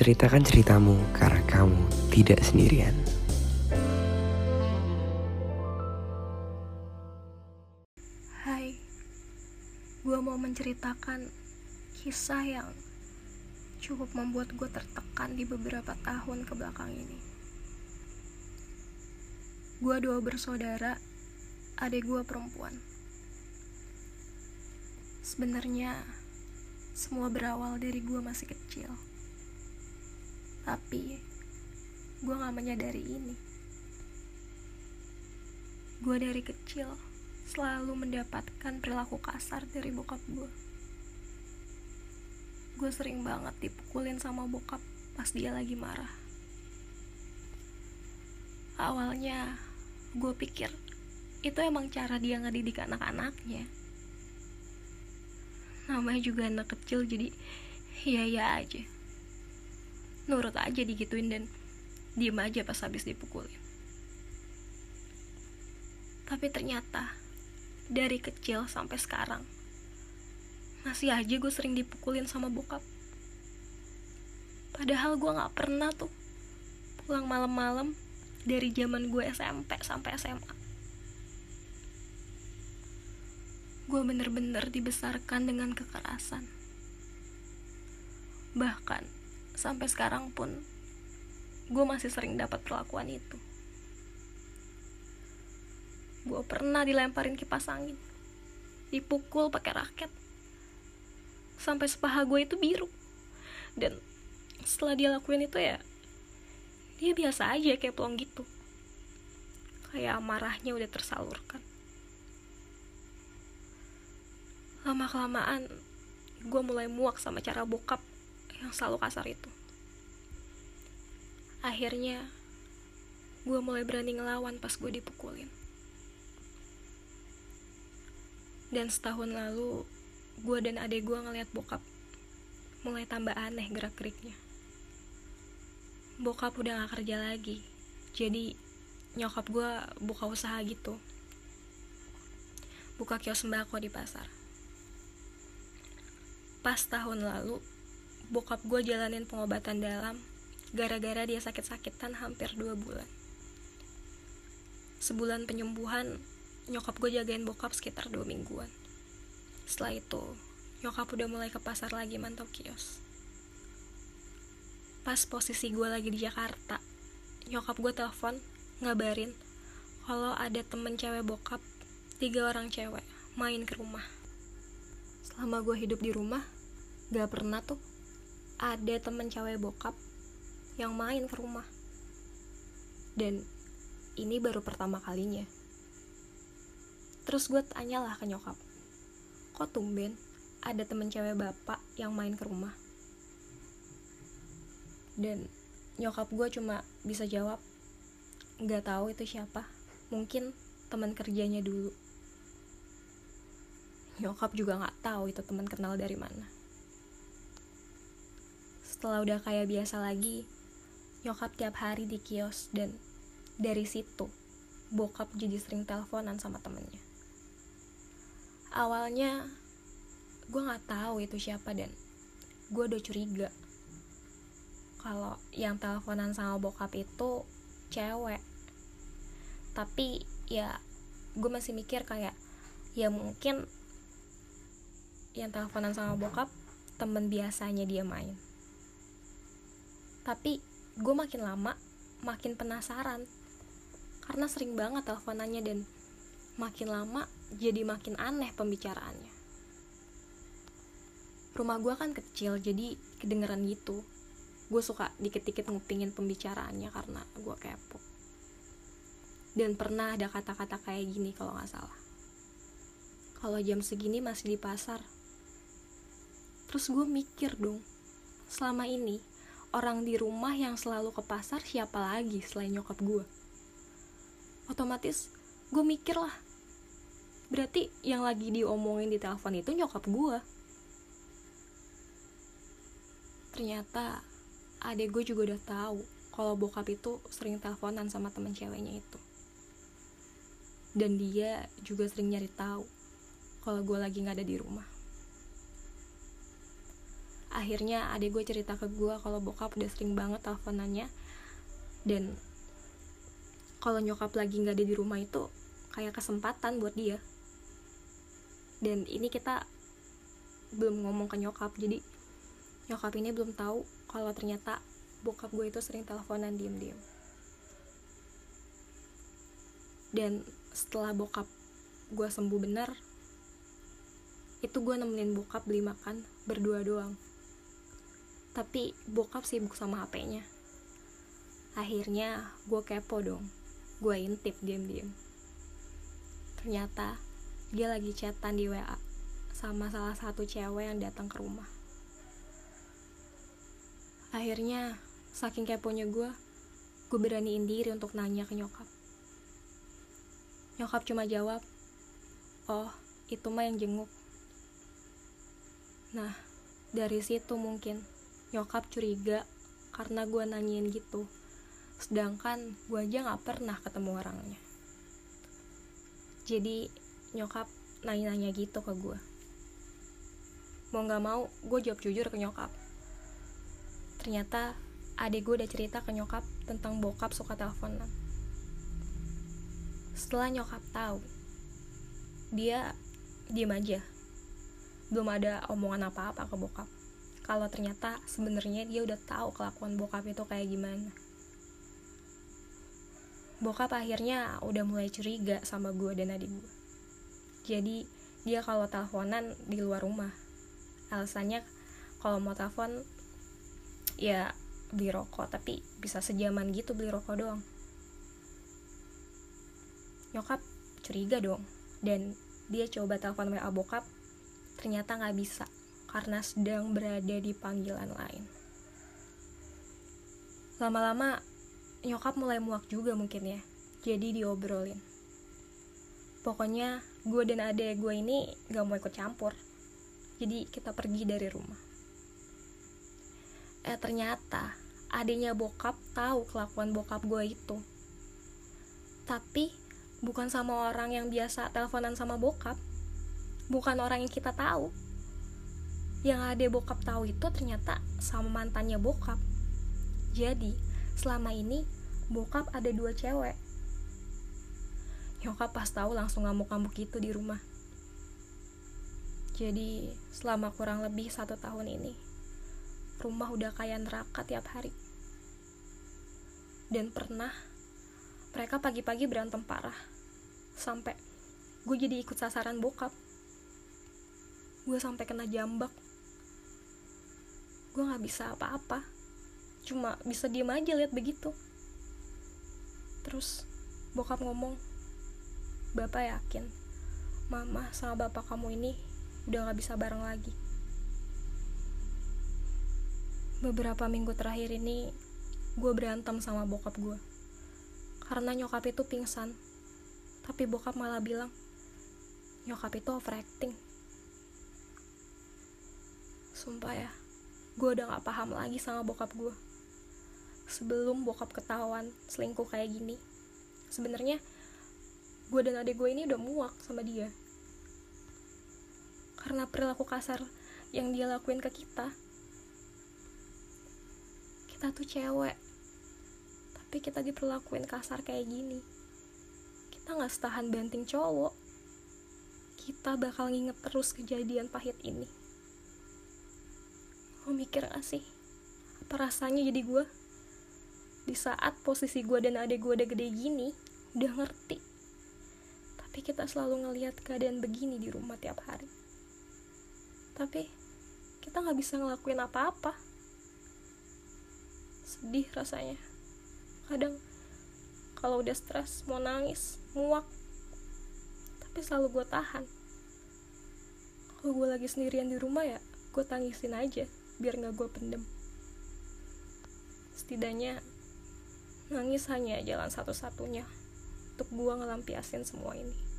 Ceritakan ceritamu karena kamu tidak sendirian. Hai, gue mau menceritakan kisah yang cukup membuat gue tertekan di beberapa tahun ke belakang ini. Gue dua bersaudara, adik gue perempuan. Sebenarnya semua berawal dari gue masih kecil. Tapi gue gak menyadari ini. Gue dari kecil selalu mendapatkan perilaku kasar dari bokap gue. Gue sering banget dipukulin sama bokap pas dia lagi marah. Awalnya gue pikir itu emang cara dia ngedidik anak-anaknya. Namanya juga anak kecil jadi ya ya aja. Nurut aja digituin dan diem aja pas habis dipukulin. Tapi ternyata dari kecil sampai sekarang masih aja gue sering dipukulin sama bokap. Padahal gue gak pernah tuh pulang malam-malam dari zaman gue SMP sampai SMA gue bener-bener dibesarkan dengan kekerasan. Bahkan sampai sekarang pun gue masih sering dapat perlakuan itu. Gue pernah dilemparin kipas angin dipukul pakai raket. Sampai sepaha gue itu biru. Dan setelah dia lakuin itu ya dia biasa aja kayak pelong gitu. Kayak amarahnya udah tersalurkan. Lama kelamaan gue mulai muak sama cara bokap yang selalu kasar itu akhirnya gue mulai berani ngelawan pas gue dipukulin Dan setahun lalu, gue dan adek gue ngeliat bokap mulai tambah aneh gerak-geriknya. Bokap udah gak kerja lagi, jadi nyokap gue buka usaha gitu. Buka kios sembako di pasar. Pas tahun lalu, bokap gue jalanin pengobatan dalam gara-gara dia sakit-sakitan hampir dua bulan. Sebulan penyembuhan, nyokap gue jagain bokap sekitar dua mingguan. Setelah itu nyokap udah mulai ke pasar lagi mantau kios. Pas posisi gue lagi di Jakarta nyokap gue telepon ngabarin kalau ada temen cewek bokap tiga orang cewek main ke rumah. Selama gue hidup di rumah gak pernah tuh ada temen cewek bokap yang main ke rumah dan ini baru pertama kalinya Terus gue tanyalah ke nyokap, kok tumben ada temen cewek bapak yang main ke rumah? Dan nyokap gue cuma bisa jawab, nggak tahu itu siapa, mungkin teman kerjanya dulu. Nyokap juga nggak tahu itu teman kenal dari mana. Setelah udah kayak biasa lagi, nyokap tiap hari di kios dan dari situ bokap jadi sering teleponan sama temennya. Awalnya gue nggak tahu itu siapa dan gue udah curiga kalau yang teleponan sama bokap itu cewek. Tapi ya gue masih mikir kayak ya mungkin yang teleponan sama bokap temen biasanya dia main tapi gue makin lama makin penasaran. Karena sering banget teleponannya dan. Makin lama jadi makin aneh pembicaraannya. Rumah gue kan kecil jadi kedengeran gitu. Gue suka dikit-dikit ngupingin pembicaraannya karena gue kepo. Dan pernah ada kata-kata kayak gini kalau nggak salah. Kalau jam segini masih di pasar terus gue mikir dong selama ini orang di rumah yang selalu ke pasar siapa lagi selain nyokap gue otomatis gue mikir lah. Berarti yang lagi diomongin di telepon itu nyokap gue ternyata adek gue juga udah tahu kalau bokap itu sering teleponan sama temen ceweknya itu. Dan dia juga sering nyari tahu kalau gue lagi nggak ada di rumah akhirnya adik gue cerita ke gue kalau bokap udah sering banget teleponannya. Dan kalau nyokap lagi nggak ada di rumah itu kayak kesempatan buat dia. Dan ini kita belum ngomong ke nyokap jadi nyokap ini belum tahu kalau ternyata bokap gue itu sering teleponan diem-diem. Dan setelah bokap gue sembuh bener itu gue nemenin bokap beli makan berdua doang tapi bokap sibuk sama HP-nya akhirnya gue kepo dong. Gue intip diam-diam ternyata dia lagi chatan di WA sama salah satu cewek yang datang ke rumah. Akhirnya saking keponya gue gue beraniin diri untuk nanya ke nyokap. Nyokap cuma jawab oh itu mah yang jenguk. Nah dari situ mungkin nyokap curiga karena gue nanyain gitu. Sedangkan gue aja gak pernah ketemu orangnya. Jadi nyokap nanya-nanya gitu ke gue mau gak mau gue jawab jujur ke nyokap. Ternyata adik gue udah cerita ke nyokap tentang bokap suka teleponan. Setelah nyokap tahu dia diem aja. Belum ada omongan apa-apa ke bokap kalau ternyata sebenarnya dia udah tahu kelakuan bokap itu kayak gimana. Bokap akhirnya udah mulai curiga sama gue dan adik gue jadi dia kalau teleponan di luar rumah. Alasannya kalau mau telepon ya beli rokok tapi bisa sejaman gitu beli rokok doang. Nyokap curiga dong. Dan dia coba telepon WA bokap ternyata nggak bisa karena sedang berada di panggilan lain. Lama-lama nyokap mulai muak juga mungkin ya, jadi diobrolin. Pokoknya gue dan adek gue ini gak mau ikut campur, jadi kita pergi dari rumah. Eh ternyata adiknya bokap tahu kelakuan bokap gue itu. Tapi bukan sama orang yang biasa teleponan sama bokap, bukan orang yang kita tahu yang ada bokap tahu itu ternyata sama mantannya bokap. Jadi selama ini bokap ada dua cewek. Nyokap pas tahu langsung ngamuk-ngamuk gitu di rumah. Jadi selama kurang lebih satu tahun ini rumah udah kayak neraka tiap hari. Dan pernah mereka pagi-pagi berantem parah. Sampai gue jadi ikut sasaran bokap. Gue sampai kena jambak gue nggak bisa apa-apa. Cuma bisa diem aja lihat begitu. Terus bokap ngomong bapak yakin mama sama bapak kamu ini udah nggak bisa bareng lagi? Beberapa minggu terakhir ini gue berantem sama bokap gue karena nyokap itu pingsan. Tapi bokap malah bilang nyokap itu overacting. Sumpah ya, gue udah gak paham lagi sama bokap gue. Sebelum bokap ketahuan selingkuh kayak gini, sebenarnya gue dan adik gue ini udah muak sama dia. Karena perilaku kasar yang dia lakuin ke kita. Kita tuh cewek, tapi kita diperlakuin kasar kayak gini. Kita gak setahan banting cowok. Kita bakal nginget terus kejadian pahit ini mikir gak sih? Apa rasanya jadi gue di saat posisi gue dan adik gue udah gede gini udah ngerti. Tapi kita selalu ngelihat keadaan begini di rumah tiap hari. Tapi kita nggak bisa ngelakuin apa-apa. Sedih rasanya. Kadang kalau udah stres mau nangis muak. Tapi selalu gue tahan. Kalau gue lagi sendirian di rumah ya gue tangisin aja biar nggak gue pendem. Setidaknya nangis hanya jalan satu-satunya untuk gue ngelampiasin semua ini